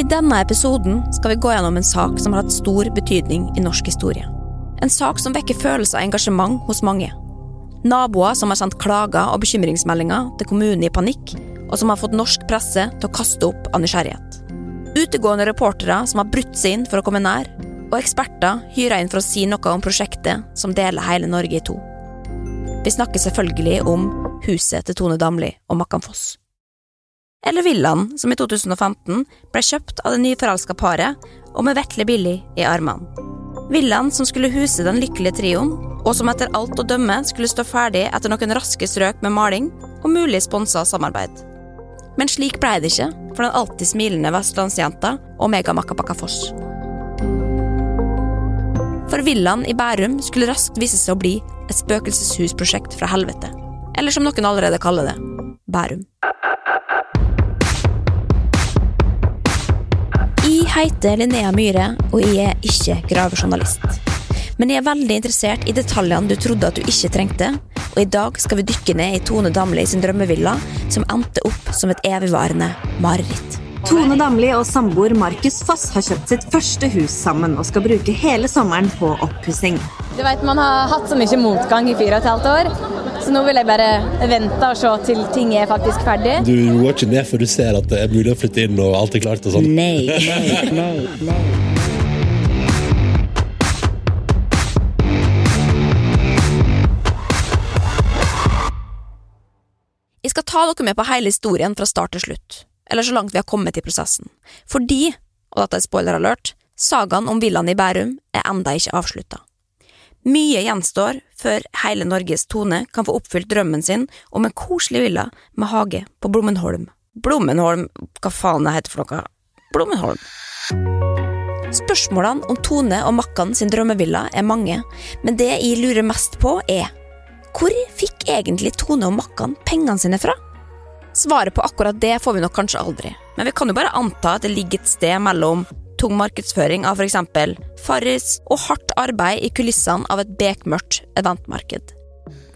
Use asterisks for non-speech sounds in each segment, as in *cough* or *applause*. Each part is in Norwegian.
I denne episoden skal vi gå gjennom en sak som har hatt stor betydning i norsk historie. En sak som vekker følelser av engasjement hos mange. Naboer som har sendt klager og bekymringsmeldinger til kommunen i panikk, og som har fått norsk presse til å kaste opp av nysgjerrighet. Utegående reportere som har brutt seg inn for å komme nær, og eksperter hyra inn for å si noe om prosjektet som deler hele Norge i to. Vi snakker selvfølgelig om huset til Tone Damli og Makkan Foss. Eller villaen som i 2015 ble kjøpt av det nyforelska paret og med Vetle Billy i armene. Villaen som skulle huse den lykkelige trioen, og som etter alt å dømme skulle stå ferdig etter noen raske strøk med maling og mulig sponsa samarbeid. Men slik blei det ikke for den alltid smilende vestlandsjenta og Mega-Makkapakka Foss. For villaen i Bærum skulle raskt vise seg å bli et spøkelseshusprosjekt fra helvete. Eller som noen allerede kaller det Bærum. Heter Linnea Myhre, og jeg er ikke gravejournalist. Men jeg er veldig interessert i detaljene du trodde at du ikke trengte, og i dag skal vi dykke ned i Tone Damli sin drømmevilla, som endte opp som et evigvarende mareritt. Tone Damli og samboer Markus Foss har kjøpt sitt første hus sammen og skal bruke hele sommeren på oppussing. Du vet, Man har hatt så mye motgang i fire og et halvt år, så nå vil jeg bare vente og se til ting er faktisk ferdig. Du roer ikke ned før du ser at det er mulig å flytte inn og alt er klart og sånn? Nei, nei, nei, nei. Jeg skal ta dere med på hele historien fra start til slutt, eller så langt vi har kommet i prosessen. Fordi, og dette er spoiler alert, sagaen om villaen i Bærum er enda ikke avslutta. Mye gjenstår før hele Norges Tone kan få oppfylt drømmen sin om en koselig villa med hage på Blommenholm. Blommenholm, hva faen det heter for noe? Blommenholm. Spørsmålene om Tone og Makkan sin drømmevilla er mange, men det jeg lurer mest på, er hvor fikk egentlig Tone og Makkan pengene sine fra? Svaret på akkurat det får vi nok kanskje aldri, men vi kan jo bare anta at det ligger et sted mellom tung markedsføring av f.eks. Farris og hardt arbeid i kulissene av et bekmørkt eventmarked.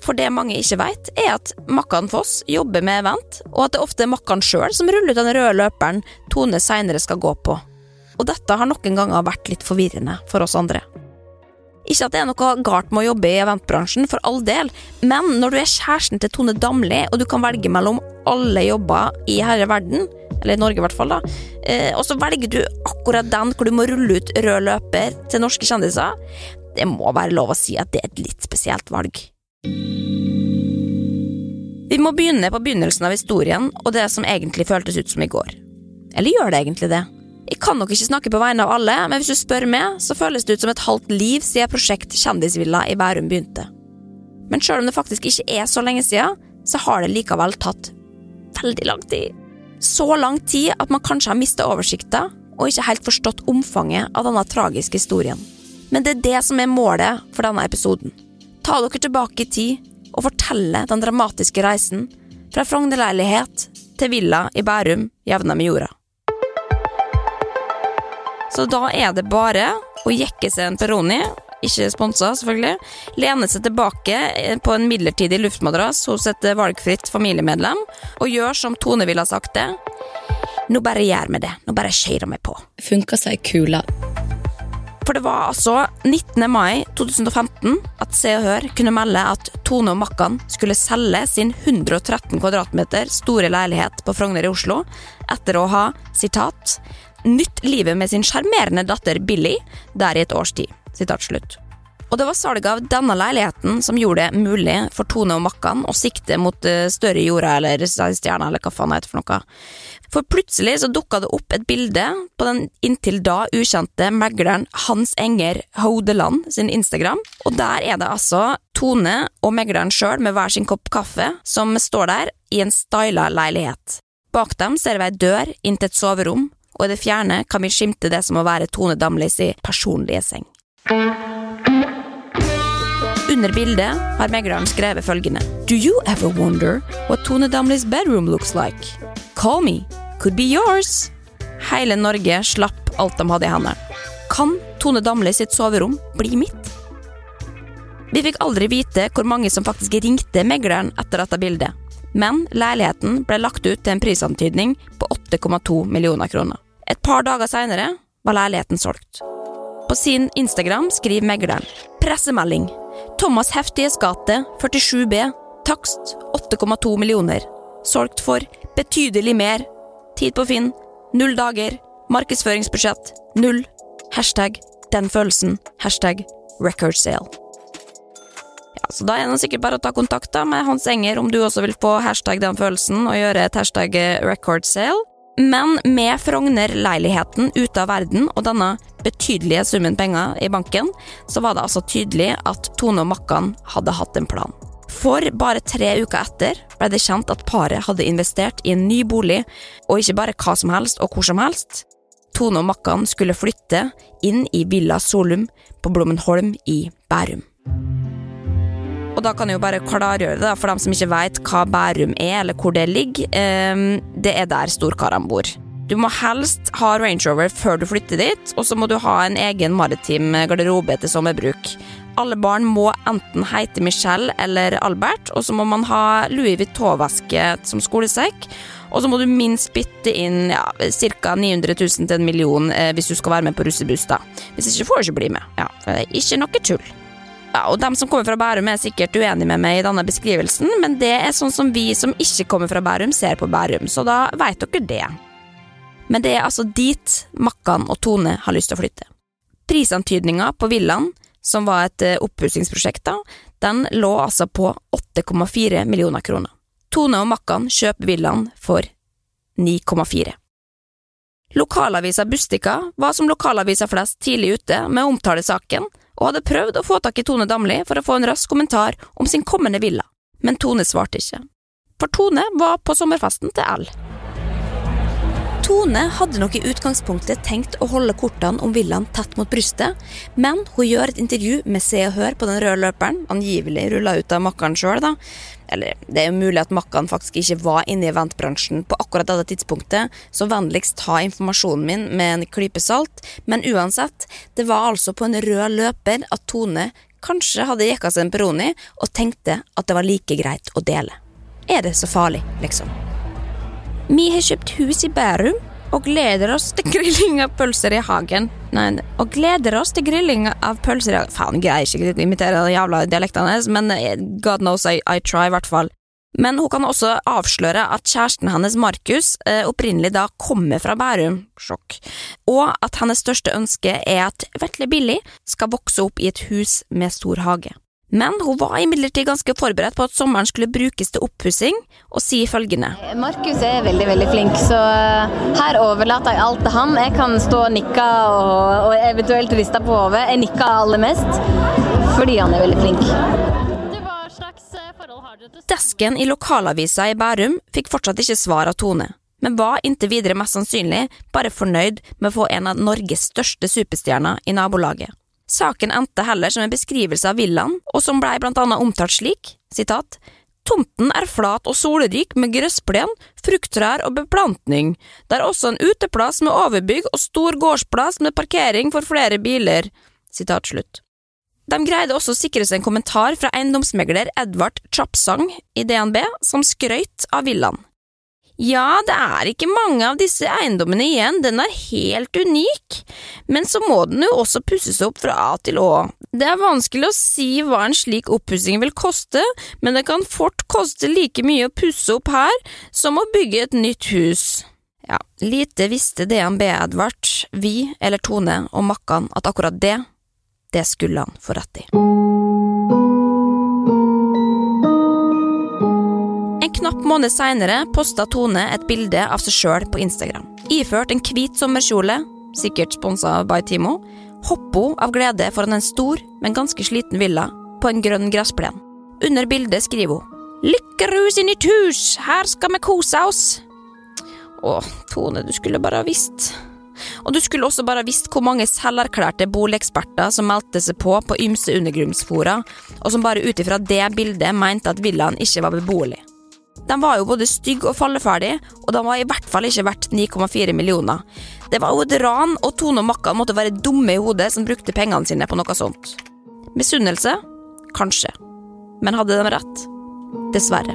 For det mange ikke vet, er at Makkan Foss jobber med event, og at det ofte er Makkan sjøl som ruller ut den røde løperen Tone seinere skal gå på. Og dette har noen ganger vært litt forvirrende for oss andre. Ikke at det er noe galt med å jobbe i eventbransjen, for all del, men når du er kjæresten til Tone Damli, og du kan velge mellom alle jobber i herre verden, eller i Norge i hvert fall, da, eh, og så velger du akkurat den hvor du må rulle ut rød løper til norske kjendiser, det må være lov å si at det er et litt spesielt valg. Vi må begynne på begynnelsen av historien og det som egentlig føltes ut som i går. Eller gjør det egentlig det? Jeg kan nok ikke snakke på vegne av alle, men hvis du spør meg, så føles det ut som et halvt liv siden prosjekt Kjendisvilla i Bærum begynte. Men sjøl om det faktisk ikke er så lenge siden, så har det likevel tatt veldig lang tid. Så lang tid at man kanskje har mista oversikta og ikke helt forstått omfanget av denne tragiske historien. Men det er det som er målet for denne episoden. Ta dere tilbake i tid og fortelle den dramatiske reisen fra Frogner-leilighet til villa i Bærum jevna med jorda. Så da er det bare å jekke seg en Peroni, ikke sponsa selvfølgelig, lener seg tilbake på en midlertidig luftmadrass hos et valgfritt familiemedlem, og gjør som Tone ville ha sagt det. Nå bare gjør vi det. Nå bare skeirer vi på. Funka seg kula. For det var altså 19. mai 2015 at Se og Hør kunne melde at Tone og Makkan skulle selge sin 113 kvadratmeter store leilighet på Frogner i Oslo etter å ha, sitat, nytt livet med sin sjarmerende datter Billy der i et års tid. Og det var salget av denne leiligheten som gjorde det mulig for Tone og Makkan å sikte mot eh, større jorda eller stjerna eller hva faen det heter for noe. For plutselig så dukka det opp et bilde på den inntil da ukjente megleren Hans Enger Haudeland sin Instagram, og der er det altså Tone og megleren sjøl med hver sin kopp kaffe som står der i en styla leilighet. Bak dem ser vi ei dør inn til et soverom, og i det fjerne kan vi skimte det som må være Tone Damlis personlige seng. Under bildet har megleren skrevet følgende Do you ever wonder what Tone Damlis bedroom looks like? Call me, could be yours. Hele Norge slapp alt de hadde i hendene. Kan Tone Damli sitt soverom bli mitt? Vi fikk aldri vite hvor mange som faktisk ringte megleren etter dette bildet, men leiligheten ble lagt ut til en prisantydning på 8,2 millioner kroner. Et par dager seinere var leiligheten solgt. På sin Instagram skriver megleren. Pressemelding. Thomas Heftiges gate 47B takst 8,2 millioner. Solgt for betydelig mer. Tid på Finn. Null dager. Markedsføringsbudsjett. Null. Hashtag den følelsen. Hashtag record sale. Ja, så Da er det sikkert bare å ta kontakt med Hans Enger om du også vil få hashtag den følelsen og gjøre et hashtag record sale. Men med Frogner-leiligheten ute av verden og denne betydelige summen penger i banken, så var det altså tydelig at Tone og Makkan hadde hatt en plan. For bare tre uker etter ble det kjent at paret hadde investert i en ny bolig, og ikke bare hva som helst og hvor som helst. Tone og Makkan skulle flytte inn i Villa Solum på Blommenholm i Bærum. Og da kan jeg jo bare klargjøre det for dem som ikke vet hva Bærum er, eller hvor det ligger. Ehm, det er der storkarene bor. Du må helst ha Range Rover før du flytter dit, og så må du ha en egen maritim garderobe til sommerbruk. Alle barn må enten heite Michelle eller Albert, og så må man ha Louis Vuitton-veske som skolesekk. Og så må du minst bytte inn ja, ca. 900 000 til en million eh, hvis du skal være med på russebuss. Hvis ikke får du ikke bli med. Ja, det er ikke noe tull. Ja, og Dem som kommer fra Bærum er sikkert uenig med meg i denne beskrivelsen, men det er sånn som vi som ikke kommer fra Bærum, ser på Bærum, så da veit dere det. Men det er altså dit Makkan og Tone har lyst til å flytte. Prisantydninga på villaen, som var et eh, oppussingsprosjekt, den lå altså på 8,4 millioner kroner. Tone og Makkan kjøper villaen for 9,4. Lokalavisa Bustika var som lokalavisa flest tidlig ute med å omtale saken, og hadde prøvd å få tak i Tone Damli for å få en rask kommentar om sin kommende villa, men Tone svarte ikke. For Tone var på sommerfesten til L. Tone hadde nok i utgangspunktet tenkt å holde kortene om villaen tett mot brystet, men hun gjør et intervju med Se og Hør på den røde løperen, angivelig rulla ut av makkeren sjøl, da. Eller det er jo mulig at makkeren faktisk ikke var inne i eventbransjen på akkurat dette tidspunktet, så vennligst ta informasjonen min med en klype salt, men uansett, det var altså på en rød løper at Tone kanskje hadde jekka seg en Peroni og tenkte at det var like greit å dele. Er det så farlig, liksom? Vi har kjøpt hus i Bærum og gleder oss til grilling av pølser i hagen. Nei, og gleder oss til grilling av pølser i hagen Faen, greier ikke å imitere den jævla dialekten hennes, men eh, God knows I, I try, i hvert fall. Men hun kan også avsløre at kjæresten hennes, Markus, eh, opprinnelig da kommer fra Bærum, sjokk, og at hennes største ønske er at Vetle Billy skal vokse opp i et hus med stor hage. Men hun var imidlertid ganske forberedt på at sommeren skulle brukes til oppussing, og sier følgende. Markus er veldig veldig flink, så eh, her overlater jeg alt til han. Jeg kan stå og nikke og, og eventuelt riste på hodet. Jeg nikker aller mest fordi han er veldig flink. Eh, Desken i lokalavisa i Bærum fikk fortsatt ikke svar av Tone, men var inntil videre mest sannsynlig bare fornøyd med å få en av Norges største superstjerner i nabolaget. Saken endte heller som en beskrivelse av villaen, og som blei blant annet omtalt slik, sitat, Tomten er flat og solrik med grøssplen, frukttrær og beplantning. Det er også en uteplass med overbygg og stor gårdsplass med parkering for flere biler. Sitat slutt. De greide også å sikre seg en kommentar fra eiendomsmegler Edvard Chapsang i DNB, som skrøyt av villaen. Ja, det er ikke mange av disse eiendommene igjen, den er helt unik, men så må den jo også pusses opp fra A til Å. Det er vanskelig å si hva en slik oppussing vil koste, men det kan fort koste like mye å pusse opp her som å bygge et nytt hus. Ja, lite visste DNB Edvard, vi eller Tone og Makkan at akkurat det, det skulle han få rett i. måned seinere posta Tone et bilde av seg sjøl på Instagram. Iført en hvit sommerkjole, sikkert sponsa by Timo, hoppa hun av glede foran en stor, men ganske sliten villa på en grønn gressplen. Under bildet skriver hun Lykkerus i nytt hus, her skal vi kose oss. Å, Tone, du skulle bare ha visst. Og du skulle også bare ha visst hvor mange selverklærte boligeksperter som meldte seg på på ymse undergrunnsfora, og som bare ut ifra det bildet mente at villaen ikke var beboelig. De var jo både stygge og falleferdige, og de var i hvert fall ikke verdt 9,4 millioner. Det var jo et ran, og Tone og Makka måtte være dumme i hodet som brukte pengene sine på noe sånt. Misunnelse? Kanskje. Men hadde de rett? Dessverre.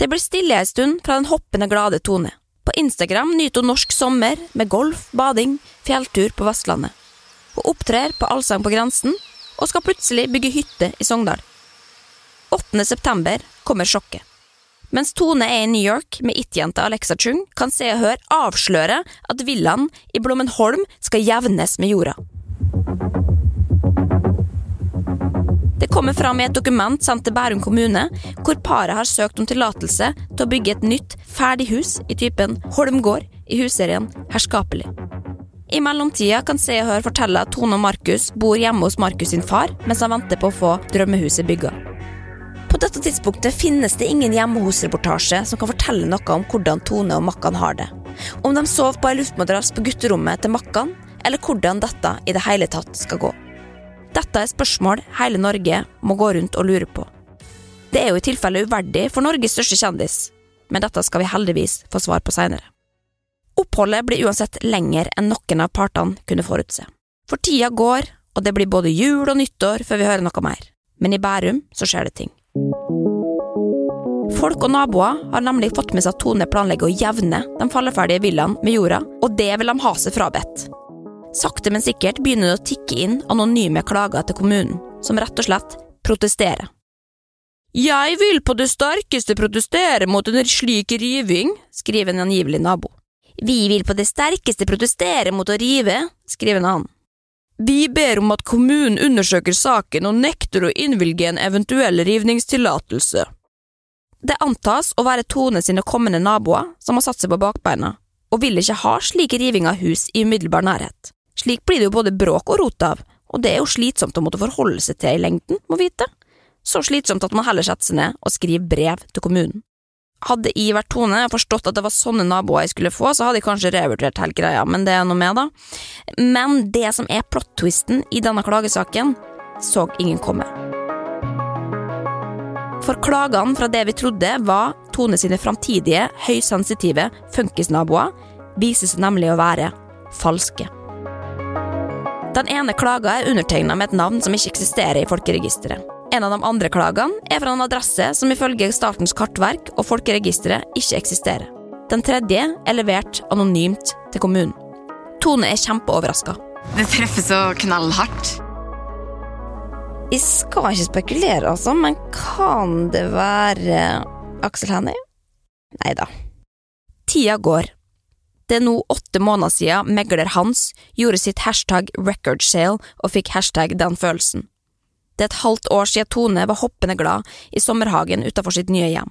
Det blir stille ei stund fra den hoppende glade Tone. På Instagram nyter hun norsk sommer med golf, bading, fjelltur på Vestlandet. Hun opptrer på Allsang på grensen, og skal plutselig bygge hytte i Sogndal. 8. september kommer sjokket. Mens Tone er i New York med it-jenta Alexa Chung, kan Se og Hør avsløre at villaen i Blommenholm skal jevnes med jorda. Det kommer fram i et dokument sendt til Bærum kommune, hvor paret har søkt om tillatelse til å bygge et nytt, ferdig hus i typen Holmgård i husserien Herskapelig. I mellomtida kan Se og Hør fortelle at Tone og Markus bor hjemme hos Markus sin far, mens han venter på å få drømmehuset bygga. På dette tidspunktet finnes det ingen hjemme hos-reportasje som kan fortelle noe om hvordan Tone og Makkan har det. Om de sov på ei luftmadrass på gutterommet til Makkan, eller hvordan dette i det hele tatt skal gå. Dette er spørsmål hele Norge må gå rundt og lure på. Det er jo i tilfelle uverdig for Norges største kjendis, men dette skal vi heldigvis få svar på seinere. Oppholdet blir uansett lenger enn noen av partene kunne forutse. For tida går, og det blir både jul og nyttår før vi hører noe mer. Men i Bærum så skjer det ting. Folk og naboer har nemlig fått med seg at Tone planlegger å jevne de falleferdige villaene med jorda, og det vil de ha seg frabedt. Sakte, men sikkert begynner det å tikke inn anonyme klager til kommunen, som rett og slett protesterer. Jeg vil på det sterkeste protestere mot en slik riving, skriver en angivelig nabo. Vi vil på det sterkeste protestere mot å rive, skriver annen. Vi ber om at kommunen undersøker saken og nekter å innvilge en eventuell rivningstillatelse. Det antas å være Tone sine kommende naboer som har satt seg på bakbeina, og vil ikke ha slik riving av hus i umiddelbar nærhet. Slik blir det jo både bråk og rot av, og det er jo slitsomt å måtte forholde seg til i lengden, må vite. Så slitsomt at man heller setter seg ned og skriver brev til kommunen. Hadde jeg vært Tone og forstått at det var sånne naboer jeg skulle få, så hadde jeg kanskje revurdert hele greia, men det er noe med, da. Men det som er plot-twisten i denne klagesaken, så ingen komme. For klagene fra det vi trodde var Tone sine framtidige, høysensitive funkisnaboer, viser seg nemlig å være falske. Den ene klaga er undertegna med et navn som ikke eksisterer i folkeregisteret. En av de andre klagene er fra en adresse som ifølge Statens kartverk og folkeregisteret ikke eksisterer. Den tredje er levert anonymt til kommunen. Tone er kjempeoverraska. Det treffer så knallhardt. Jeg skal ikke spekulere, altså, men kan det være Aksel Hennie? Nei da. Tida går. Det er nå åtte måneder siden megler Hans gjorde sitt hashtag record sale og fikk hashtag den følelsen. Det er et halvt år siden Tone var hoppende glad i sommerhagen utenfor sitt nye hjem.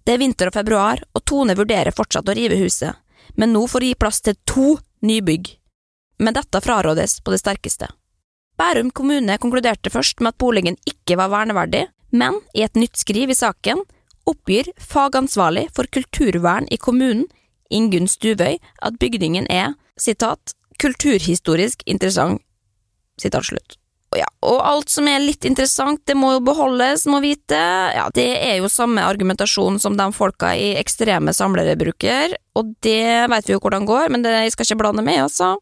Det er vinter og februar, og Tone vurderer fortsatt å rive huset, men nå får gi plass til to nybygg. Men dette frarådes på det sterkeste. Bærum kommune konkluderte først med at boligen ikke var verneverdig, men i et nytt skriv i saken oppgir fagansvarlig for kulturvern i kommunen Ingunn Stuvøy at bygningen er sitat, kulturhistorisk interessant. Sitat slutt. Ja, og alt som er litt interessant, det må jo beholdes, må vite. Ja, det er jo samme argumentasjon som de folka i ekstreme samlere bruker, og det vet vi jo hvordan går, men det, jeg skal ikke blande med, altså.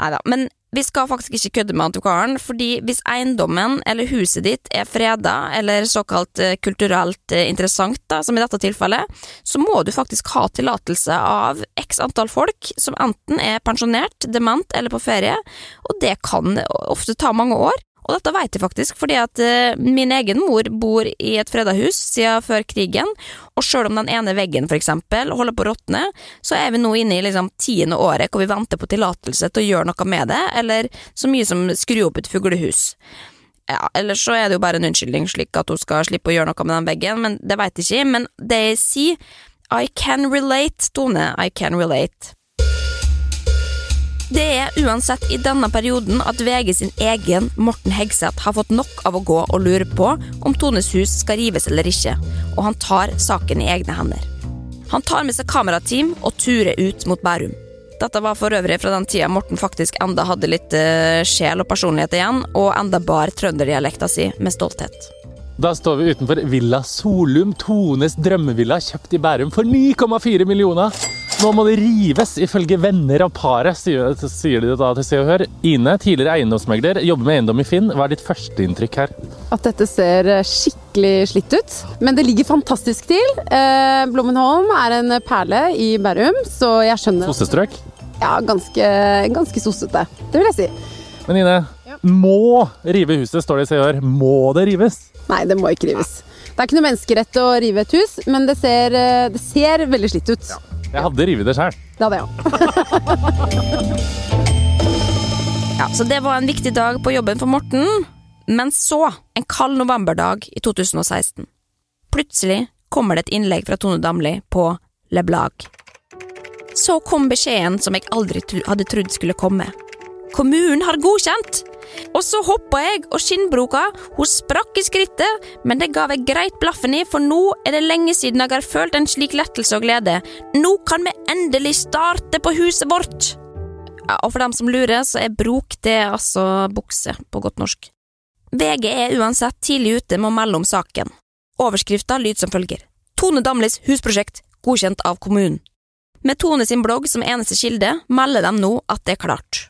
Nei da, men vi skal faktisk ikke kødde med antikvaren, fordi hvis eiendommen eller huset ditt er freda, eller såkalt eh, kulturelt eh, interessant, da, som i dette tilfellet, så må du faktisk ha tillatelse av x antall folk som enten er pensjonert, dement eller på ferie, og det kan ofte ta mange år. Og dette vet jeg faktisk, fordi at uh, min egen mor bor i et freda hus siden før krigen, og selv om den ene veggen for eksempel holder på å råtne, så er vi nå inne i liksom tiende året hvor vi venter på tillatelse til å gjøre noe med det, eller så mye som skru opp et fuglehus. Ja, eller så er det jo bare en unnskyldning slik at hun skal slippe å gjøre noe med den veggen, men det veit jeg ikke. Men det jeg sier, I can relate, Tone, I can relate. Det er uansett i denne perioden at VG sin egen Morten Hegseth har fått nok av å gå og lure på om Tones hus skal rives eller ikke, og han tar saken i egne hender. Han tar med seg kamerateam og turer ut mot Bærum. Dette var for øvrig fra den tida Morten faktisk enda hadde litt uh, sjel og personlighet igjen, og enda bar trønderdialekta si med stolthet. Da står vi utenfor Villa Solum, Tones drømmevilla, kjøpt i Bærum for 9,4 millioner. Nå må det rives, ifølge venner av paret, sier, sier de da til Se og Hør. Ine, tidligere eiendomsmegler, jobber med eiendom i Finn. Hva er ditt førsteinntrykk her? At dette ser skikkelig slitt ut. Men det ligger fantastisk til. Eh, Blommenholm er en perle i Bærum, så jeg skjønner Sossestrøk. Ja, ganske, ganske sossete. Det vil jeg si. Men Ine, må rive huset, står det i Se og Hør. Må det rives? Nei, det må ikke rives. Det er ikke noe menneskerett å rive et hus, men det ser, eh, det ser veldig slitt ut. Jeg hadde revet det sjøl. Det hadde jeg òg. *laughs* Ja, så det var en viktig dag på jobben for Morten. Men så, en kald novemberdag i 2016, plutselig kommer det et innlegg fra Tone Damli på Le Blag. Så kom beskjeden som jeg aldri hadde trodd skulle komme. Kommunen har godkjent! Og så hoppa jeg, og skinnbroka hun sprakk i skrittet, men det ga jeg greit blaffen i, for nå er det lenge siden jeg har følt en slik lettelse og glede. Nå kan vi endelig starte på huset vårt! Og for dem som lurer, så er brok det altså bukse, på godt norsk. VG er uansett tidlig ute med å melde om saken. Overskrifta lyder som følger. Tone Damlis husprosjekt godkjent av kommunen. Med Tone sin blogg som eneste kilde melder de nå at det er klart.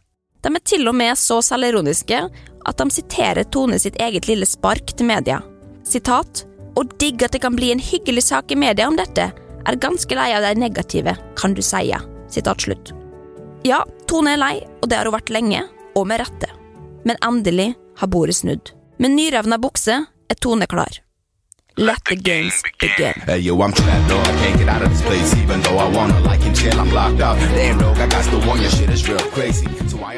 De er til og med så selvironiske at de siterer Tone sitt eget lille spark til media. Sitat Å digge at det kan bli en hyggelig sak i media om dette. Er ganske lei av de negative, kan du seie. Sitat slutt. Ja, Tone er lei, og det har hun vært lenge, og med rette. Men endelig har bordet snudd. Med nyrevna bukse er Tone klar. Let the games begin. Hey yo, I'm trapped, no, I can't get out of this place. Even though I wanna, like in chill, I'm locked up. Damn dog, I got the one, your shit is real crazy.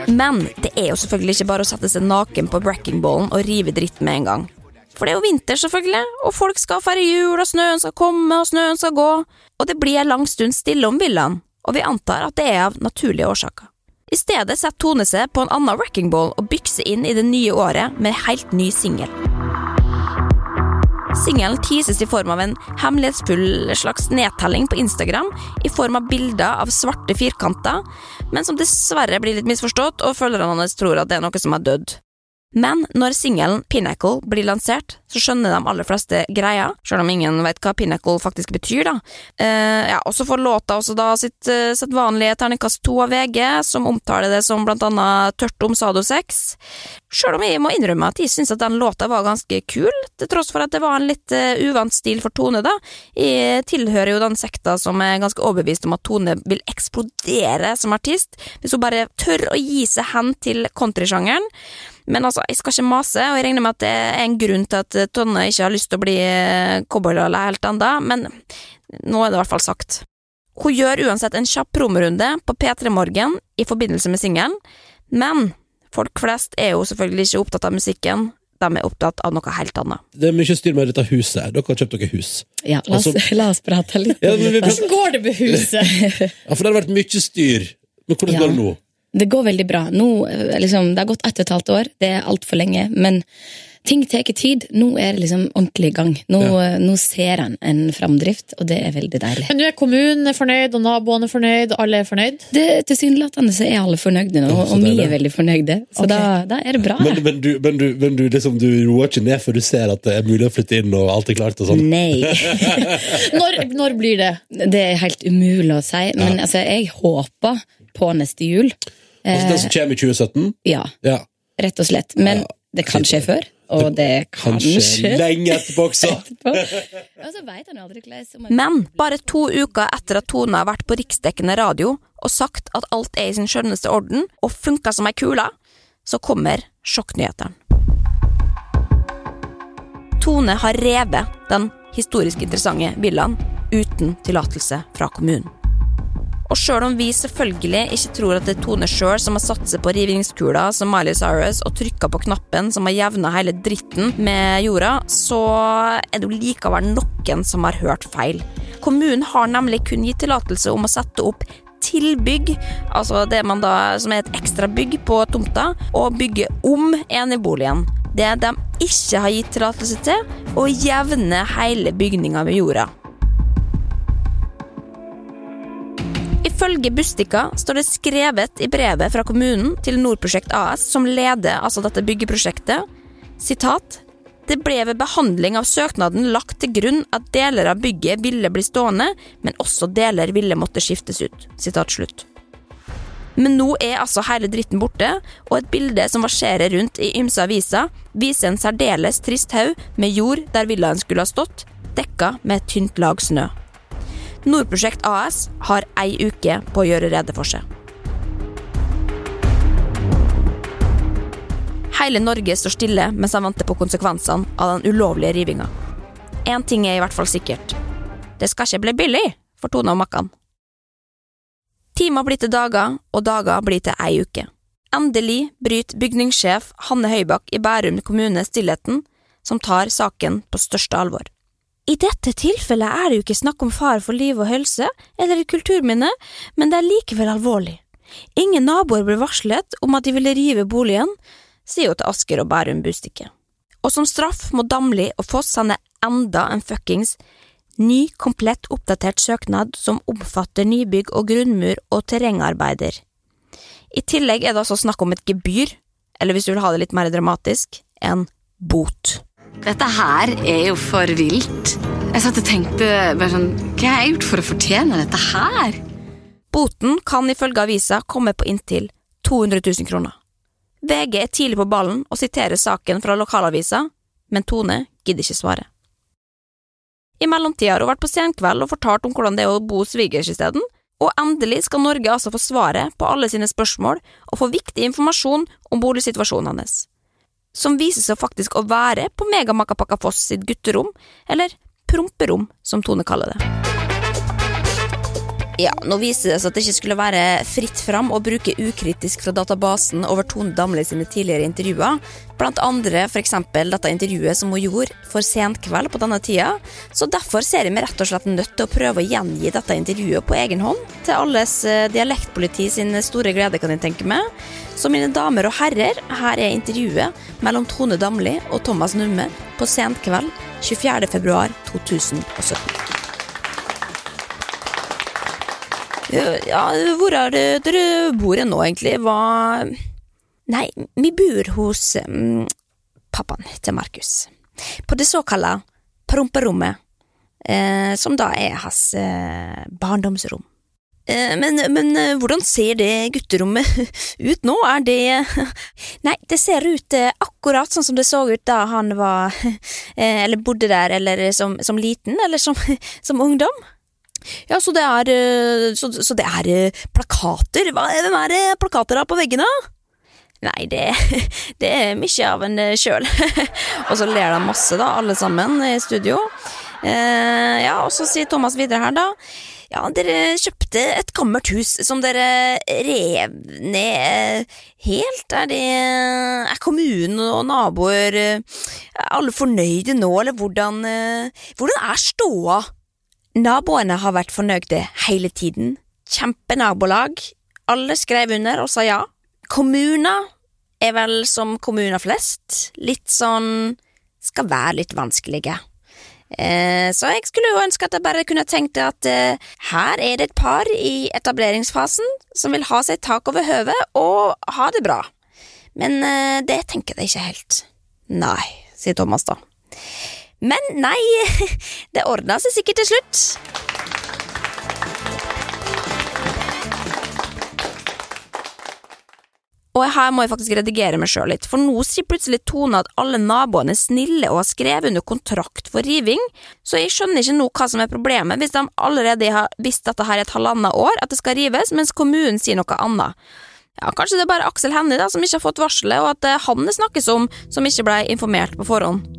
Men det er jo selvfølgelig ikke bare å sette seg naken på breakingballen og rive dritt med en gang. For det er jo vinter, selvfølgelig, og folk skal feire jul, og snøen skal komme, og snøen skal gå, og det blir en lang stund stille om villaen, og vi antar at det er av naturlige årsaker. I stedet setter Tone seg på en annen wrecking ball og bykser inn i det nye året med en helt ny singel. Singelen teases i form av en hemmelighetsfull slags nedtelling på Instagram i form av bilder av svarte firkanter, men som dessverre blir litt misforstått, og følgerne hans tror at det er noe som har dødd. Men når singelen Pinnacle blir lansert, så skjønner de aller fleste greia, selv om ingen vet hva Pinnacle faktisk betyr, da. Eh, ja, og så får låta også da sitt uh, sedvanlige terningkast to av VG, som omtaler det som blant annet tørt om sadosex. Selv om jeg må innrømme at jeg syns at den låta var ganske kul, til tross for at det var en litt uh, uvant stil for Tone, da. Jeg tilhører jo den sekta som er ganske overbevist om at Tone vil eksplodere som artist, hvis hun bare tør å gi seg hen til countrysjangeren. Men altså, jeg skal ikke mase, og jeg regner med at det er en grunn til at Tonne ikke har lyst til å bli eh, cowboylala helt ennå, men nå er det i hvert fall sagt. Hun gjør uansett en kjapp promorunde på P3 Morgen i forbindelse med singelen, men folk flest er jo selvfølgelig ikke opptatt av musikken, de er opptatt av noe helt annet. Det er mye styr med dette huset. Dere har kjøpt dere hus. Ja, la oss, Altså- la oss prate litt. Ja, men Hvordan går det med huset? *laughs* Ja, for det har vært mye styr. Men hvordan Ja. går det nå? Det går veldig bra. Nå, eh, liksom, det har gått ett og et halvt år, det er altfor lenge. Men ting tar tid. Nå er det liksom ordentlig i gang. Nå, ja. nå ser en en framdrift, og det er veldig deilig. Men nå er kommunen fornøyd, og naboene er fornøyd, alle er fornøyd? Det, Tilsynelatende så er alle fornøyde nå, og vi er veldig fornøyde. Så okay. da, da er det bra. Men, men, du, men, du, men du, liksom, du roer ikke ned før du ser at det er mulig å flytte inn og alt er klart og sånn? Nei. *laughs* Når, når blir det? Det er helt umulig å si, men altså, jeg håper på neste jul. Altså den som kommer i 2017? Ja, Ja. rett og slett. Men det kan skje før, og det kan skje lenge etterpå *laughs* også. Og *laughs* så vet han aldri hvordan om han- Men bare to uker etter at Tone har vært på riksdekkende radio og sagt at alt er i sin skjønneste orden og funka som ei kule, så kommer sjokknyhetene. Tone har revet den historisk interessante villaen uten tillatelse fra kommunen. Og sjøl om vi selvfølgelig ikke tror at det er Tone sjøl som har satt seg på rivningskula som Miley Cyrus og trykka på knappen som har jevna hele dritten med jorda, så er det jo likevel noen som har hørt feil. Kommunen har nemlig kun gitt tillatelse om å sette opp tilbygg, altså det man da, som er et ekstra bygg på tomta, og bygge om eneboligen. Det de ikke har gitt tillatelse til, å jevne hele bygninga med jorda. Ifølge Bustika står det skrevet i brevet fra kommunen til Nordprosjekt AS, som leder altså dette byggeprosjektet, sitat det ble ved behandling av søknaden lagt til grunn at deler av bygget ville bli stående, men også deler ville måtte skiftes ut. Sitat slutt. Men nå er altså hele dritten borte, og et bilde som verserer rundt i ymse aviser, viser en særdeles trist haug med jord der villaen skulle ha stått, dekka med et tynt lag snø. Nordprosjekt AS har ei uke på å gjøre rede for seg. Hele Norge står stille mens han venter på konsekvensene av den ulovlige rivinga. Én ting er i hvert fall sikkert. Det skal ikke bli billig for Tone og Makkan. Timer blir til dager, og dager blir til ei uke. Endelig bryter bygningssjef Hanne Høybakk i Bærum kommune stillheten, som tar saken på største alvor. I dette tilfellet er det jo ikke snakk om fare for liv og helse eller kulturminne, men det er likevel alvorlig. Ingen naboer ble varslet om at de ville rive boligen, sier hun til Asker og Bærum Bustikke. Og som straff må Damli og Foss sende enda en fuckings ny, komplett oppdatert søknad som omfatter nybygg og grunnmur og terrengarbeider. I tillegg er det altså snakk om et gebyr, eller hvis du vil ha det litt mer dramatisk, en bot. Dette her er jo for vilt. Jeg satt og tenkte bare sånn Hva har jeg gjort for å fortjene dette her? Boten kan ifølge avisa komme på inntil 200 000 kroner. VG er tidlig på ballen og siterer saken fra lokalavisa, men Tone gidder ikke svare. I mellomtida har hun vært på senkveld og fortalt om hvordan det er å bo hos svigers isteden, og endelig skal Norge altså få svaret på alle sine spørsmål og få viktig informasjon om boligsituasjonen hans, som viser seg faktisk å være på Megamakapakafoss sitt gutterom, eller promperom, som Tone kaller det. Ja, nå viser det seg at det ikke skulle være fritt fram å bruke ukritisk fra databasen over Tone Damli sine tidligere intervjuer, blant andre eksempel dette intervjuet som hun gjorde for senkveld på denne tida, så derfor ser jeg meg rett og slett nødt til å prøve å gjengi dette intervjuet på egen hånd, til alles eh, dialektpoliti sin store glede, kan jeg tenke meg. Så mine damer og herrer, her er intervjuet mellom Tone Damli og Thomas Numme på senkveld 24. februar 2017. Ja, hvor er det dere bor nå, egentlig? Hva Nei, vi bor hos um, pappaen til Markus. På det såkalte promperommet, eh, som da er hans eh, barndomsrom. Eh, men, men eh, hvordan ser det gutterommet *laughs* ut nå? Er det *laughs* Nei, det ser ut eh, akkurat sånn som det så ut da han var *laughs* eh, Eller bodde der, eller som, som liten, eller som, som ungdom. Ja, så det er, eh, så, så det er eh, plakater. Hva, hvem er det plakater da på veggene? Nei, det, *laughs* det er mye av en eh, sjøl. *laughs* og så ler de masse, da, alle sammen i studio. Eh, ja, og så sier Thomas videre her, da. Ja, dere kjøpte et gammelt hus som dere rev ned helt. Er det Er kommunen og naboer er alle fornøyde nå, eller hvordan Hvordan er ståa? Naboene har vært fornøyde hele tiden. Kjempenabolag. Alle skrev under og sa ja. Kommuner er vel som kommuner flest. Litt sånn skal være litt vanskelige. Eh, så jeg skulle jo ønske at jeg bare kunne tenkt at eh, her er det et par i etableringsfasen som vil ha seg tak over høvet og ha det bra. Men eh, det tenker jeg ikke helt. Nei, sier Thomas da. Men nei, *laughs* det ordna seg sikkert til slutt. Og her må jeg faktisk redigere meg sjøl litt, for nå sier plutselig Tone at alle naboene er snille og har skrevet under kontrakt for riving, så jeg skjønner ikke nå hva som er problemet hvis de allerede har visst dette her i et halvannet år, at det skal rives, mens kommunen sier noe annet. Ja, Kanskje det er bare Aksel Hennie som ikke har fått varselet, og at er han det snakkes om som ikke ble informert på forhånd.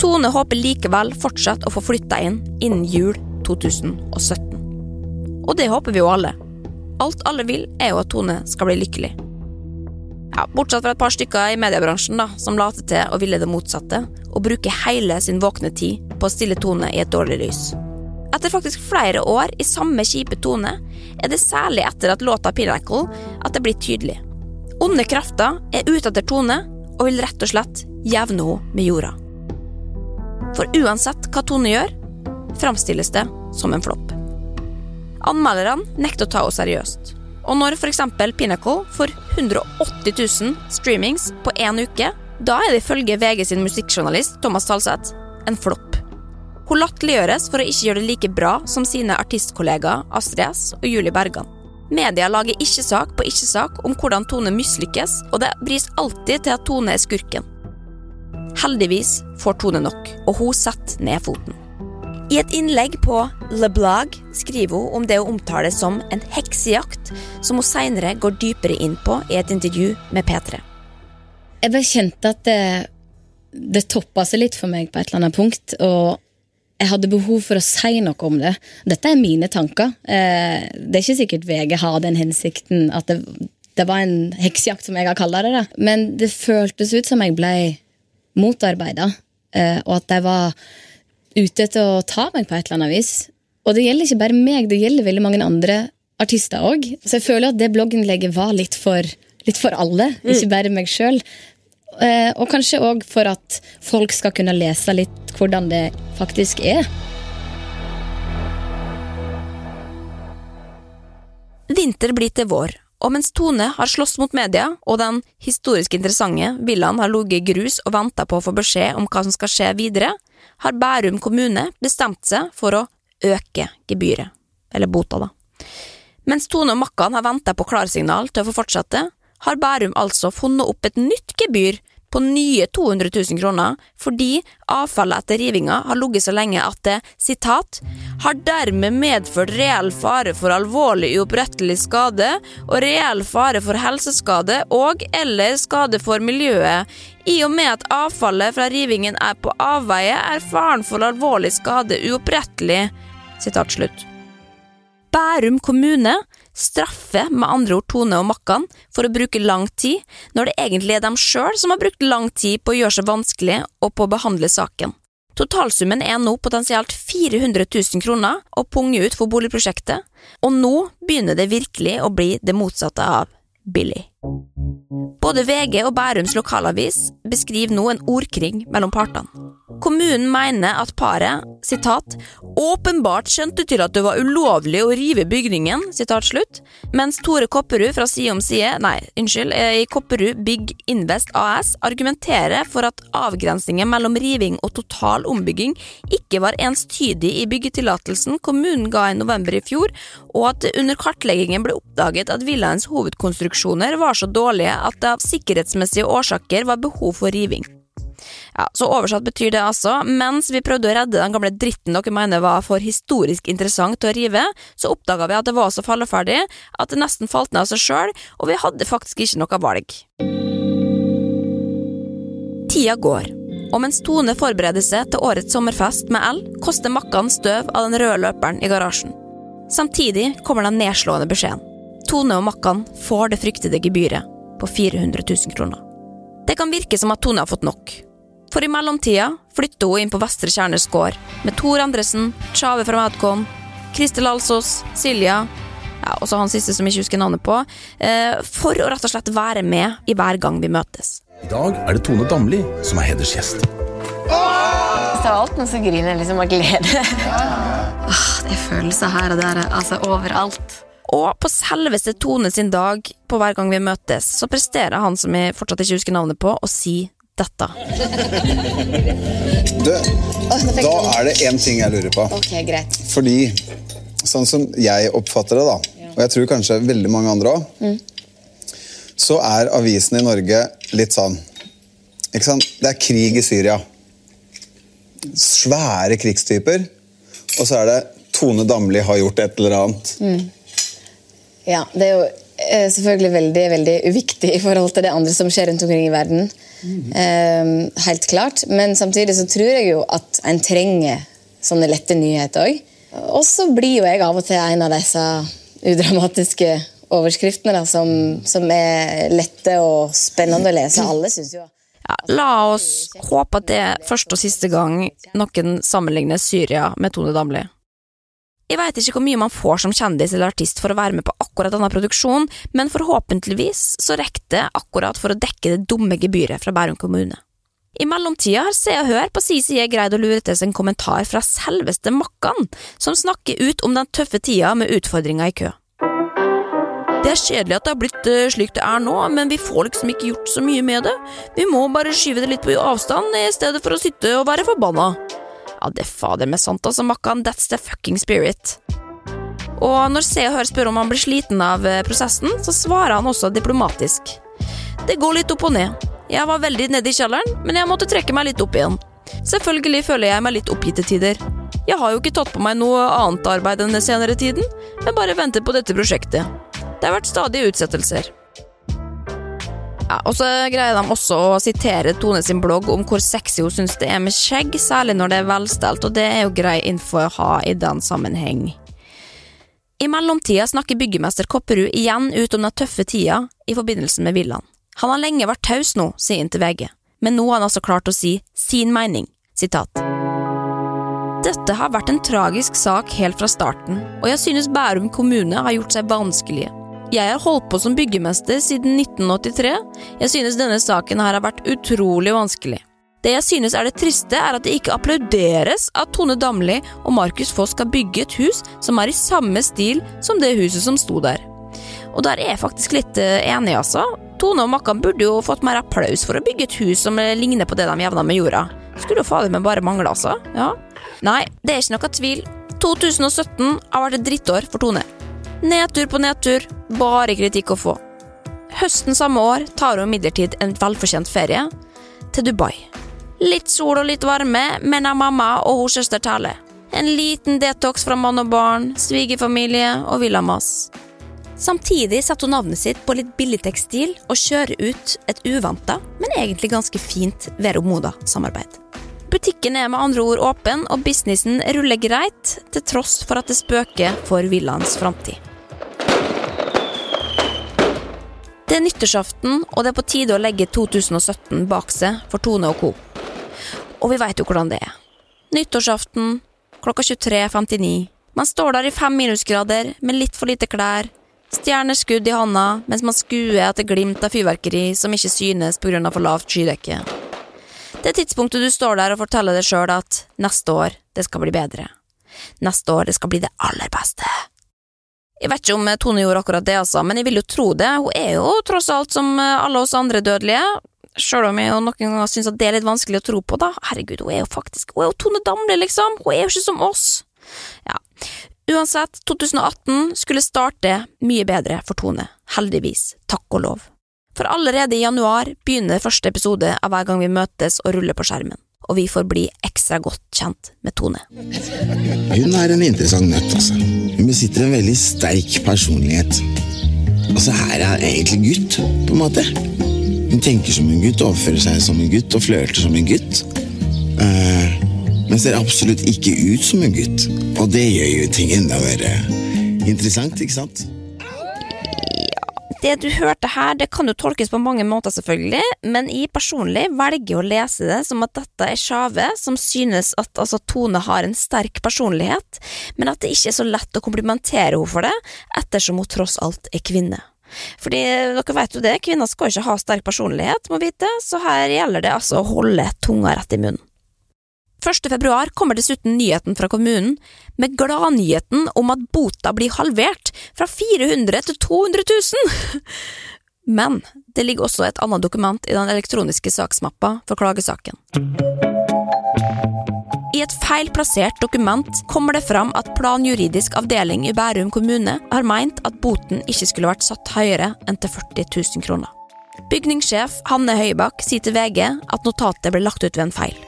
Tone håper likevel fortsatt å få flytta inn innen jul 2017. Og det håper vi jo alle. Alt alle vil, er jo at Tone skal bli lykkelig. Ja, Bortsett fra et par stykker i mediebransjen da, som later til å ville det motsatte, og bruker hele sin våkne tid på å stille Tone i et dårlig lys. Etter faktisk flere år i samme kjipe tone er det særlig etter at låta Pinnacle at det blir tydelig. Onde krefter er ute etter Tone og vil rett og slett jevne henne med jorda. For uansett hva Tone gjør, framstilles det som en flopp. Anmelderne nekter å ta henne seriøst. Og når f.eks. Pinnacle får 180 000 streamings på én uke, da er det ifølge VG sin musikkjournalist Thomas Talseth en flopp. Hun latterliggjøres for å ikke gjøre det like bra som sine artistkollegaer Astrid S og Julie Bergan. Media lager ikke sak på ikke sak om hvordan Tone mislykkes, og det bris alltid til at Tone er skurken. Heldigvis får Tone nok, og hun setter ned foten. I et innlegg på Le Blague skriver hun om det hun omtaler som en heksejakt, som hun senere går dypere inn på i et intervju med P3. Jeg bare kjente at det, det toppa seg litt for meg på et eller annet punkt. Og jeg hadde behov for å si noe om det. Dette er mine tanker. Eh, det er ikke sikkert VG har den hensikten at det, det var en heksejakt, som jeg har kalt det. da. Men det føltes ut som jeg ble motarbeida, eh, og at jeg var ute etter å ta meg på et eller annet vis. Og det gjelder ikke bare meg, det gjelder veldig mange andre artister òg. Så jeg føler at det blogginnlegget var litt for, litt for alle, ikke bare meg sjøl. Eh, og kanskje òg for at folk skal kunne lese litt hvordan det faktisk er. Vinter blir til vår, og mens Tone har slåss mot media, og den historisk interessante villaen har ligget i grus og venta på å få beskjed om hva som skal skje videre, har Bærum kommune bestemt seg for å øke gebyret, eller bota, da. Mens Tone og Makkan har venta på klarsignal til å få fortsette, har Bærum altså funnet opp et nytt gebyr på nye 200 000 kroner fordi avfallet etter rivinga har ligget så lenge at det, citat, har dermed medført reell fare for alvorlig uopprettelig skade og reell fare for helseskade og eller skade for miljøet. I og med at avfallet fra rivingen er på avveie, er faren for alvorlig skade uopprettelig. Sitat slutt. Bærum kommune straffer med andre ord Tone og Makkan for å bruke lang tid, når det egentlig er dem sjøl som har brukt lang tid på å gjøre seg vanskelig og på å behandle saken. Totalsummen er nå potensielt 400 000 kroner å punge ut for boligprosjektet, og nå begynner det virkelig å bli det motsatte av billig. Både VG og Bærums lokalavis beskriver nå en ordkrig mellom partene. Kommunen mener at paret sitat, åpenbart skjønte til at det var ulovlig å rive bygningen, sitat slutt, mens Tore Kopperud fra Side om side, nei, unnskyld, eh, i Kopperud Big Invest AS argumenterer for at avgrensningen mellom riving og total ombygging ikke var enstydig i byggetillatelsen kommunen ga i november i fjor, og at det under kartleggingen ble oppdaget at villaens hovedkonstruksjoner var så dårlige at det av sikkerhetsmessige årsaker var behov for riving. Ja, så Oversatt betyr det altså mens vi prøvde å redde den gamle dritten dere mener var for historisk interessant å rive, så oppdaga vi at det var så falleferdig at det nesten falt ned av seg sjøl, og vi hadde faktisk ikke noe valg. Tida går, og mens Tone forbereder seg til årets sommerfest med L, koster Makkan støv av den røde løperen i garasjen. Samtidig kommer den nedslående beskjeden. Tone og Makkan får det fryktede gebyret på 400 000 kroner. Det kan virke som at Tone har fått nok. For i mellomtida flytter hun inn på Vestre Kjernes gård med Tor Andresen, Tjave fra Madcon, Kristel Alsos, Silja ja, og så han siste som jeg ikke husker navnet på, eh, for å rett og slett være med i hver gang vi møtes. I dag er det Tone Damli som er hedersgjest. Hvis det er alt, så griner jeg liksom av glede. Åh, det er følelser her og der, altså overalt. Og på selveste Tone sin dag, på hver gang vi møtes, så presterer han som jeg fortsatt ikke husker navnet på, å si dette. *laughs* Du, da er det én ting jeg lurer på. Ok, greit. Fordi, sånn som jeg oppfatter det, da, og jeg tror kanskje veldig mange andre òg, Mm. så er avisene i Norge litt sånn ikke sant? Det er krig i Syria. Svære krigstyper. Og så er det Tone Damli har gjort et eller annet. Mm. Ja, det er jo eh, selvfølgelig veldig, veldig uviktig i forhold til det andre som skjer rundt omkring i verden. Eh, helt klart. Men samtidig så tror jeg jo at en trenger sånne lette nyheter òg. Og så blir jo jeg av og til en av disse udramatiske overskriftene da, som, som er lette og spennende å lese. Alle syns jo Ja, la oss håpe at det er første og siste gang noen sammenligner Syria med Tone Damli. Jeg veit ikke hvor mye man får som kjendis eller artist for å være med på akkurat denne produksjonen, men forhåpentligvis så rekker det akkurat for å dekke det dumme gebyret fra Bærum kommune. I mellomtida har Se og Hør på si side greid å lure til seg en kommentar fra selveste Makkan, som snakker ut om den tøffe tida med utfordringer i kø. Det er kjedelig at det har blitt eh, slik det er nå, men vi får liksom ikke gjort så mye med det. Vi må bare skyve det litt på avstand i stedet for å sitte og være forbanna. Ja, det er fader meg sant, altså, Makkan. That's the fucking spirit. Og når Se og Hør spør om han blir sliten av eh, prosessen, så svarer han også diplomatisk. Det går litt opp og ned. Jeg var veldig nede i kjelleren, men jeg måtte trekke meg litt opp igjen. Selvfølgelig føler jeg meg litt oppgitt til tider. Jeg har jo ikke tatt på meg noe annet arbeid den senere tiden, men bare venter på dette prosjektet. Det har vært stadige utsettelser. Ja, og så greier de også å sitere Tone sin blogg om hvor sexy hun syns det er med skjegg, særlig når det er velstelt, og det er jo grei info å ha i den sammenheng. I mellomtida snakker byggemester Kopperud igjen ut om den tøffe tida i forbindelse med villaen. Han har lenge vært taus nå, sier han til VG, men nå har han altså klart å si sin mening. Sitat. Dette har vært en tragisk sak helt fra starten, og jeg synes Bærum kommune har gjort seg vanskelige. Jeg har holdt på som byggemester siden 1983. Jeg synes denne saken her har vært utrolig vanskelig. Det jeg synes er det triste, er at det ikke applauderes at Tone Damli og Markus Foss skal bygge et hus som er i samme stil som det huset som sto der. Og der er jeg faktisk litt eh, enig, altså. Tone og Makkan burde jo fått mer applaus for å bygge et hus som eh, ligner på det de jevna med jorda. Skulle jo fader meg bare mangle, altså. Ja. Nei, det er ikke noe tvil. 2017 har vært et drittår for Tone. Nedtur på nedtur, bare kritikk å få. Høsten samme år tar hun imidlertid en velfortjent ferie til Dubai. Litt sol og litt varme, men av mamma og hos søster Tale. En liten detox fra mann og barn, svigerfamilie og villamas. Samtidig setter hun navnet sitt på litt billig tekstil og kjører ut et uventa, men egentlig ganske fint Vero Moda-samarbeid. Butikken er med andre ord åpen, og businessen ruller greit, til tross for at det spøker for villaens framtid. Det er nyttårsaften, og det er på tide å legge 2017 bak seg for Tone og co. Og vi veit jo hvordan det er. Nyttårsaften klokka 23.59. Man står der i fem minusgrader med litt for lite klær, stjerneskudd i handa mens man skuer etter glimt av fyrverkeri som ikke synes pga. for lavt skydekke. Det er tidspunktet du står der og forteller deg sjøl at neste år, det skal bli bedre. Neste år, det skal bli det aller beste. Jeg vet ikke om Tone gjorde akkurat det, altså, men jeg vil jo tro det. Hun er jo tross alt som alle oss andre dødelige. Sjøl om jeg jo noen ganger syns at det er litt vanskelig å tro på, da. Herregud, hun er jo faktisk Hun er jo Tone Damli, liksom. Hun er jo ikke som oss. Ja. Uansett, 2018 skulle starte mye bedre for Tone. Heldigvis. Takk og lov. For allerede i januar begynner første episode av Hver gang vi møtes og ruller på skjermen og vi får bli ekstra godt kjent med Tone. Hun er en interessant nøtt, altså. Hun besitter en veldig sterk personlighet. Altså, her er egentlig gutt, på en måte. Hun tenker som en gutt, overfører seg som en gutt og flørter som en gutt. Uh, men ser absolutt ikke ut som en gutt. Og det gjør jo ting enda mer interessant, ikke sant? Det du hørte her, det kan jo tolkes på mange måter, selvfølgelig, men jeg personlig velger å lese det som at dette er Sjave, som synes at altså, Tone har en sterk personlighet, men at det ikke er så lett å komplimentere henne for det, ettersom hun tross alt er kvinne. Fordi dere vet jo det, kvinner skal ikke ha sterk personlighet, må vite, så her gjelder det altså å holde tunga rett i munnen. 1. februar kommer dessuten nyheten fra kommunen med gladnyheten om at bota blir halvert, fra 400 til 200 000! *laughs* Men det ligger også et annet dokument i den elektroniske saksmappa for klagesaken. I et feilplassert dokument kommer det fram at planjuridisk avdeling i Bærum kommune har meint at boten ikke skulle vært satt høyere enn til 40 000 kroner. Bygningssjef Hanne Høybakk sier til VG at notatet ble lagt ut ved en feil.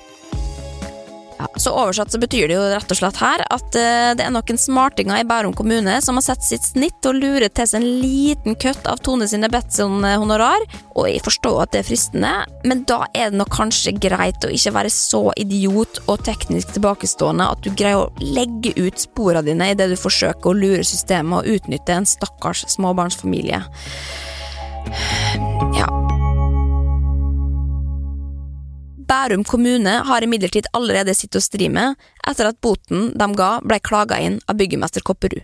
Ja, så oversatt så betyr det jo rett og slett her at uh, det er noen smartinger i Bærum kommune som har sett sitt snitt og lurer til seg en liten kutt av Tone sine Betson-honorar, og jeg forstår at det er fristende, men da er det nok kanskje greit å ikke være så idiot og teknisk tilbakestående at du greier å legge ut sporene dine idet du forsøker å lure systemet og utnytte en stakkars småbarnsfamilie. Ja. Bærum kommune har imidlertid allerede sitt å stri etter at boten de ga ble klaga inn av byggemester Kopperud.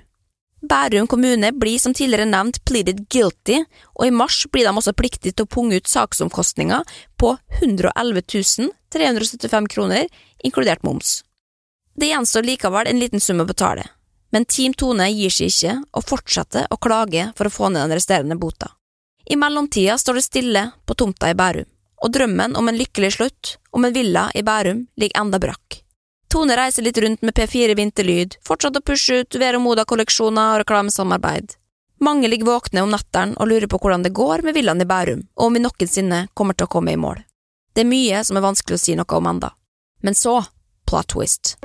Bærum kommune blir som tidligere nevnt pleaded guilty, og i mars blir de også pliktige til å punge ut saksomkostninger på 111 375 kroner, inkludert moms. Det gjenstår likevel en liten sum å betale, men Team Tone gir seg ikke og fortsetter å klage for å få ned den resterende bota. I mellomtida står det stille på tomta i Bærum og drømmen om en lykkelig slutt, om en villa i Bærum, ligger enda brakk. Tone reiser litt rundt med P4 Vinterlyd, fortsatt å pushe ut Vero Moda-kolleksjoner og reklamesamarbeid. Mange ligger våkne om netteren og lurer på hvordan det går med villaen i Bærum, og om vi noensinne kommer til å komme i mål. Det er mye som er vanskelig å si noe om enda. Men så, plot twist.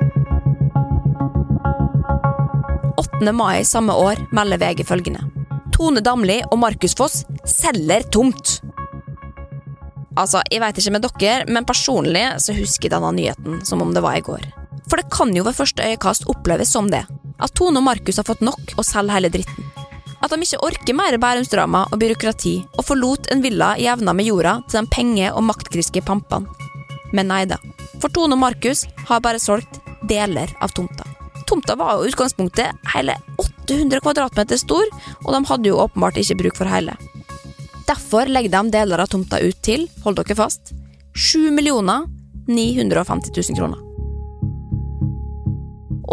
8. mai samme år melder VG følgende. Tone Damli og Markus Foss selger tomt. Altså, jeg vet ikke med dere, men personlig så husker jeg denne nyheten som om det var i går. For det kan jo ved første øyekast oppleves som det. At Tone og Markus har fått nok og selger hele dritten. At de ikke orker mer bærumsdrama og byråkrati, og forlot en villa jevna med jorda til de penge- og maktgriske pampene. Men nei da. For Tone og Markus har bare solgt deler av tomta. Tomta var jo utgangspunktet hele 800 kvadratmeter stor, og de hadde jo åpenbart ikke bruk for hele. Derfor legger de deler av tomta ut til, hold dere fast, 7 950 000 kroner.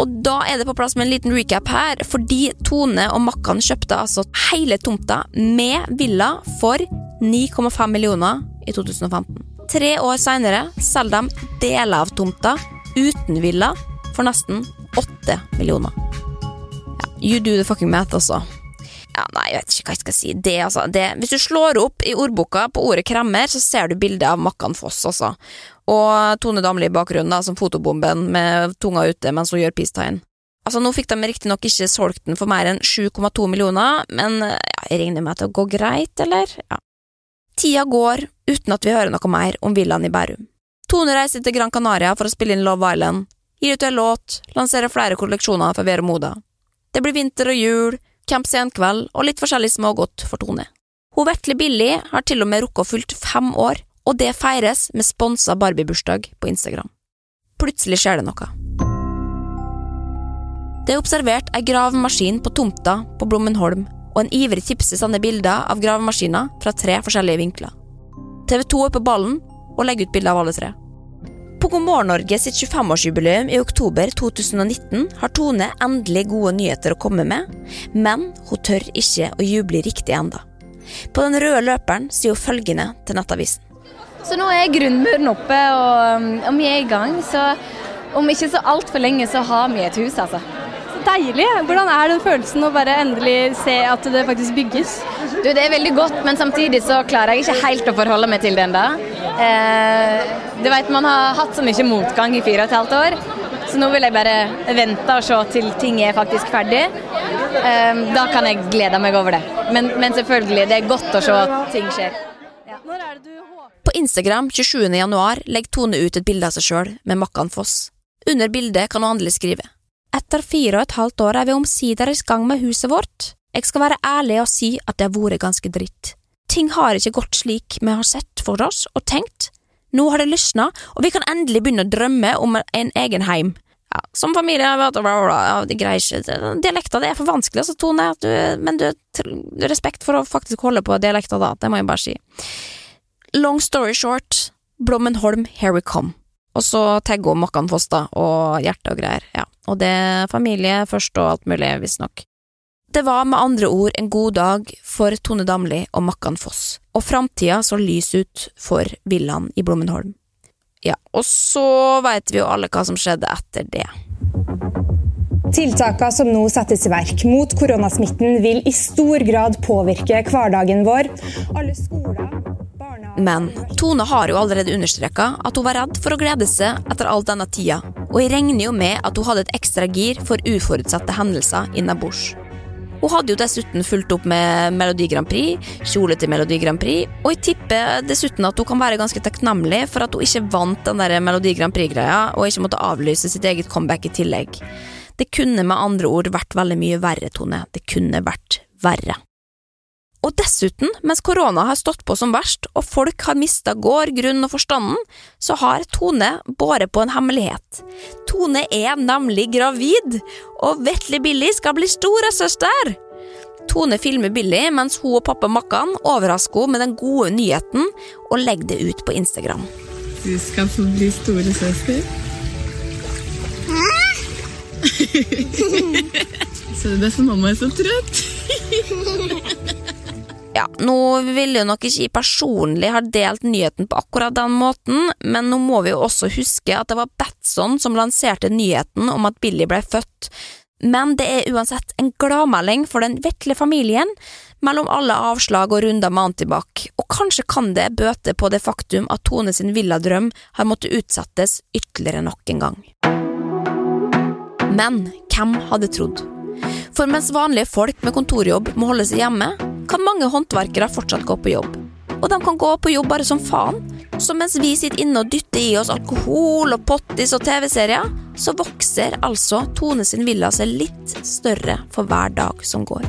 Og da er det på plass med en liten recap her, fordi Tone og Makkan kjøpte altså hele tomta med villa for 9,5 millioner i 2015. Tre år seinere selger de deler av tomta uten villa for nesten 8 millioner. Ja, you do the fucking math, altså. Ja, nei, jeg vet ikke hva jeg skal si. Det, altså, det, hvis du slår opp i ordboka på ordet kremmer, så ser du bildet av Makkan Foss, altså. Og Tone Damli i bakgrunnen, da, som fotobomben med tunga ute mens hun gjør peacetegn. Altså, nå fikk de riktignok ikke solgt den for mer enn 7,2 millioner, men ja, jeg regner med at det går greit, eller? Ja. Tida går uten at vi hører noe mer om villaen i Bærum. Tone reiser til Gran Canaria for å spille inn Love Island, gir ut en låt, lanserer flere kolleksjoner for Vero Moda. Det blir vinter og jul, camp senkveld og litt forskjellig smågodt for Tone. Hun vesle Billy har til og med rukket å fylt fem år, og det feires med sponsa Barbie-bursdag på Instagram. Plutselig skjer det noe. Det er observert ei gravemaskin på tomta på Blommenholm, og en ivrig tipser sanne bilder av gravemaskiner fra tre forskjellige vinkler. TV 2 er på ballen og legger ut bilder av alle tre. På God morgen Norge sitt 25-årsjubileum i oktober 2019 har Tone endelig gode nyheter å komme med, men hun tør ikke å juble riktig enda. På den røde løperen sier hun følgende til Nettavisen. Så nå er grunnmuren oppe, og, og vi er i gang. Så om ikke så altfor lenge så har vi et hus, altså. Deilig. Hvordan er den følelsen å bare endelig se at det faktisk bygges? Du, Det er veldig godt, men samtidig så klarer jeg ikke helt å forholde meg til det ennå. Eh, du vet, man har hatt så mye motgang i fire og et halvt år. Så nå vil jeg bare vente og se til ting er faktisk ferdig. Eh, da kan jeg glede meg over det. Men, men selvfølgelig, det er godt å se at ting skjer. På Instagram 27. januar legger Tone ut et bilde av seg sjøl med Makkan Foss. Under bildet kan hun endelig skrive. Etter fire og et halvt år er vi omsider i gang med huset vårt. Jeg skal være ærlig og si at det har vært ganske dritt. Ting har ikke gått slik vi har sett for oss og tenkt. Nå har det løsna, og vi kan endelig begynne å drømme om en egen heim. Ja, som familie, vet bla, bla, bla, det greier ikke Dialekta det er for vanskelig, altså, Tone, du, men du, respekt for å faktisk holde på dialekta, da, det må jeg bare si. Long story short, Blommenholm, here we come. Og så tagge hun Makkan Foss, da, og hjerte og greier, ja. Og det er familie først og alt mulig, visstnok. Det var med andre ord en god dag for Tone Damli og Makkan Foss, og framtida så lys ut for villaen i Blommenholm. Ja, og så veit vi jo alle hva som skjedde etter det. Tiltakene som nå settes i verk mot koronasmitten vil i stor grad påvirke hverdagen vår. Alle skoler Men Tone har jo allerede understreka at hun var redd for å glede seg etter all denne tida, og jeg regner jo med at hun hadde et ekstra gir for uforutsette hendelser innabords. Hun hadde jo dessuten fulgt opp med Melodi Grand Prix, kjole til Melodi Grand Prix, og jeg tipper dessuten at hun kan være ganske takknemlig for at hun ikke vant den der Melodi Grand Prix-greia, og ikke måtte avlyse sitt eget comeback i tillegg. Det kunne med andre ord vært veldig mye verre, Tone. Det kunne vært verre. Og dessuten, mens korona har stått på som verst, og folk har mista gård, grunn og forstanden, så har Tone båret på en hemmelighet. Tone er nemlig gravid, og vesle Billy skal bli storesøster! Tone filmer Billy mens hun og pappa Makkan overrasker henne med den gode nyheten og legger det ut på Instagram. Du skal få bli storesøster. *laughs* Så det er derfor mamma er så trøtt. *laughs* Ja, nå ville jo nok ikke personlig ha delt nyheten på akkurat den måten, men nå må vi jo også huske at det var Batson som lanserte nyheten om at Billy ble født. Men det er uansett en gladmelding for den vesle familien, mellom alle avslag og runder med antibac, og kanskje kan det bøte på det faktum at Tone sin villadrøm har måttet utsettes ytterligere nok en gang. Men hvem hadde trodd? For mens vanlige folk med kontorjobb må holde seg hjemme, kan mange håndverkere fortsatt gå på jobb. Og de kan gå på jobb bare som faen. Så mens vi sitter inne og dytter i oss alkohol og pottis og TV-serier, så vokser altså Tone sin villa seg litt større for hver dag som går.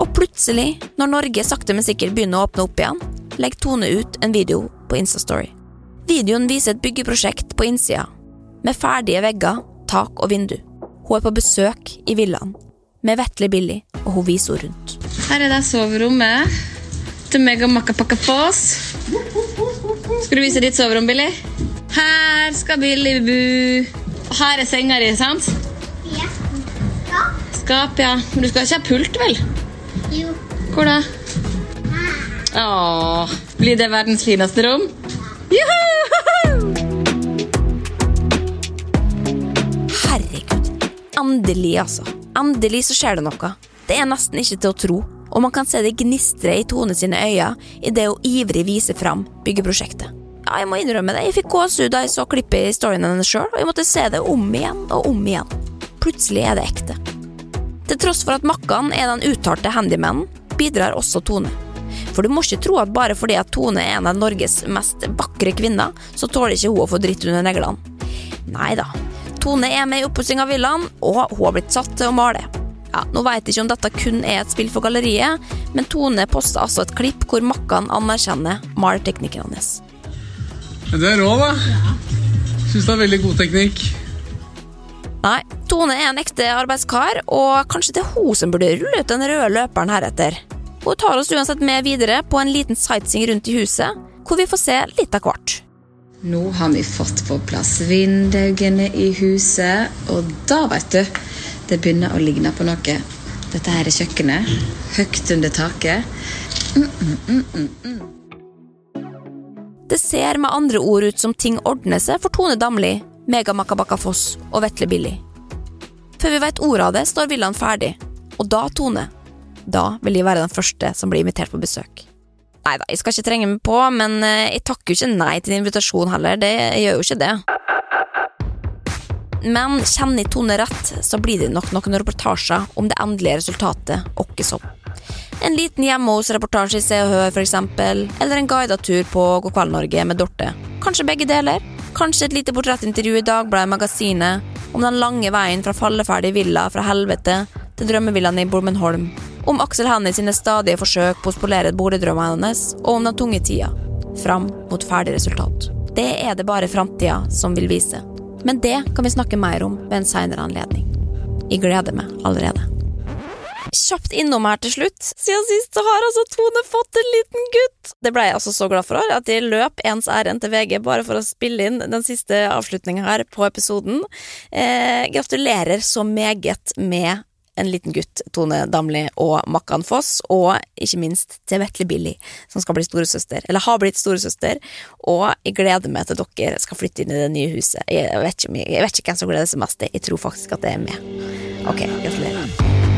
Og plutselig, når Norge sakte, men sikkert begynner å åpne opp igjen, legger Tone ut en video på Instastory. Videoen viser et byggeprosjekt på innsida, med ferdige vegger, tak og vindu. Hun er på besøk i villaen, med Vetle Billy, og hun viser henne rundt. Her er det soverommet til meg og Makkapakka Foss. Skal du vise ditt soverom, Billy? Her skal Billy bo. Og her er senga di, sant? Ja. Skap, ja. Men du skal ikke ha pult, vel? Jo. Hvor da? Åh, blir det verdens fineste rom? Ja. Juhu! Herregud. Endelig, altså. Endelig så skjer det noe. Det er nesten ikke til å tro, og man kan se det gnistre i Tone sine øyne idet hun ivrig viser fram byggeprosjektet. Ja, jeg må innrømme det, jeg fikk gåsehud da jeg så klippet i storyen hennes sjøl, og jeg måtte se det om igjen og om igjen. Plutselig er det ekte. Til tross for at Makkan er den uttalte handymanen, bidrar også Tone. For du må ikke tro at bare fordi at Tone er en av Norges mest vakre kvinner, så tåler ikke hun å få dritt under neglene. Nei da. Tone er med i oppussing av villaen, og hun har blitt satt til å male. Ja, Nå vet jeg ikke om dette kun er et spill for galleriet, men Tone poster altså et klipp hvor Makkan anerkjenner malerteknikken hans. Det er rå, da. Syns det er veldig god teknikk. Nei, Tone er en ekte arbeidskar, og kanskje det er hun som burde rulle ut den røde løperen heretter. Hun tar oss uansett med videre på en liten sightseeing rundt i huset, hvor vi får se litt av hvert. Nå har vi fått på plass vinduene i huset, og da, vet du Det begynner å ligne på noe. Dette her er kjøkkenet. Høyt under taket. Mm, mm, mm, mm, mm. Det ser med andre ord ut som ting ordner seg for Tone Damli, Mega Makabaka Foss og Vetle Billy. Før vi vet ordet av det, står villaen ferdig. Og da, Tone, da vil jeg være den første som blir invitert på besøk. Nei da, jeg skal ikke trenge meg på, men eh, jeg takker jo ikke nei til invitasjonen invitasjon heller, det jeg gjør jo ikke det. Men kjenner jeg Tone rett, så blir det nok noen reportasjer om det endelige resultatet åkke som. En liten hjemme hos-reportasje i Se og Hør, eksempel, eller en guidet tur på God kveld Norge med Dorte. Kanskje begge deler. Kanskje et lite portrettintervju i Dagbladet Magasinet om den lange veien fra falleferdig villa fra helvete til drømmevillaen i Bormenholm. Om Aksel Hennie sine stadige forsøk på å spolere boligdrømmene hennes, og om den tunge tida. Fram mot ferdig resultat. Det er det bare framtida som vil vise. Men det kan vi snakke mer om ved en seinere anledning. Jeg gleder meg allerede. Kjapt innom her til slutt. Siden sist har altså Tone fått en liten gutt! Det ble jeg altså så glad for at jeg løp ens ærend til VG bare for å spille inn den siste avslutninga her på episoden. Eh, gratulerer så meget med en liten gutt, Tone Damli og Makkan Foss, og ikke minst til vesle Billy, som skal bli storesøster, eller har blitt storesøster, og jeg gleder meg til dere skal flytte inn i det nye huset. Jeg vet ikke, jeg, vet ikke hvem som gleder seg mest, jeg tror faktisk at det er meg. Ok, gratulerer.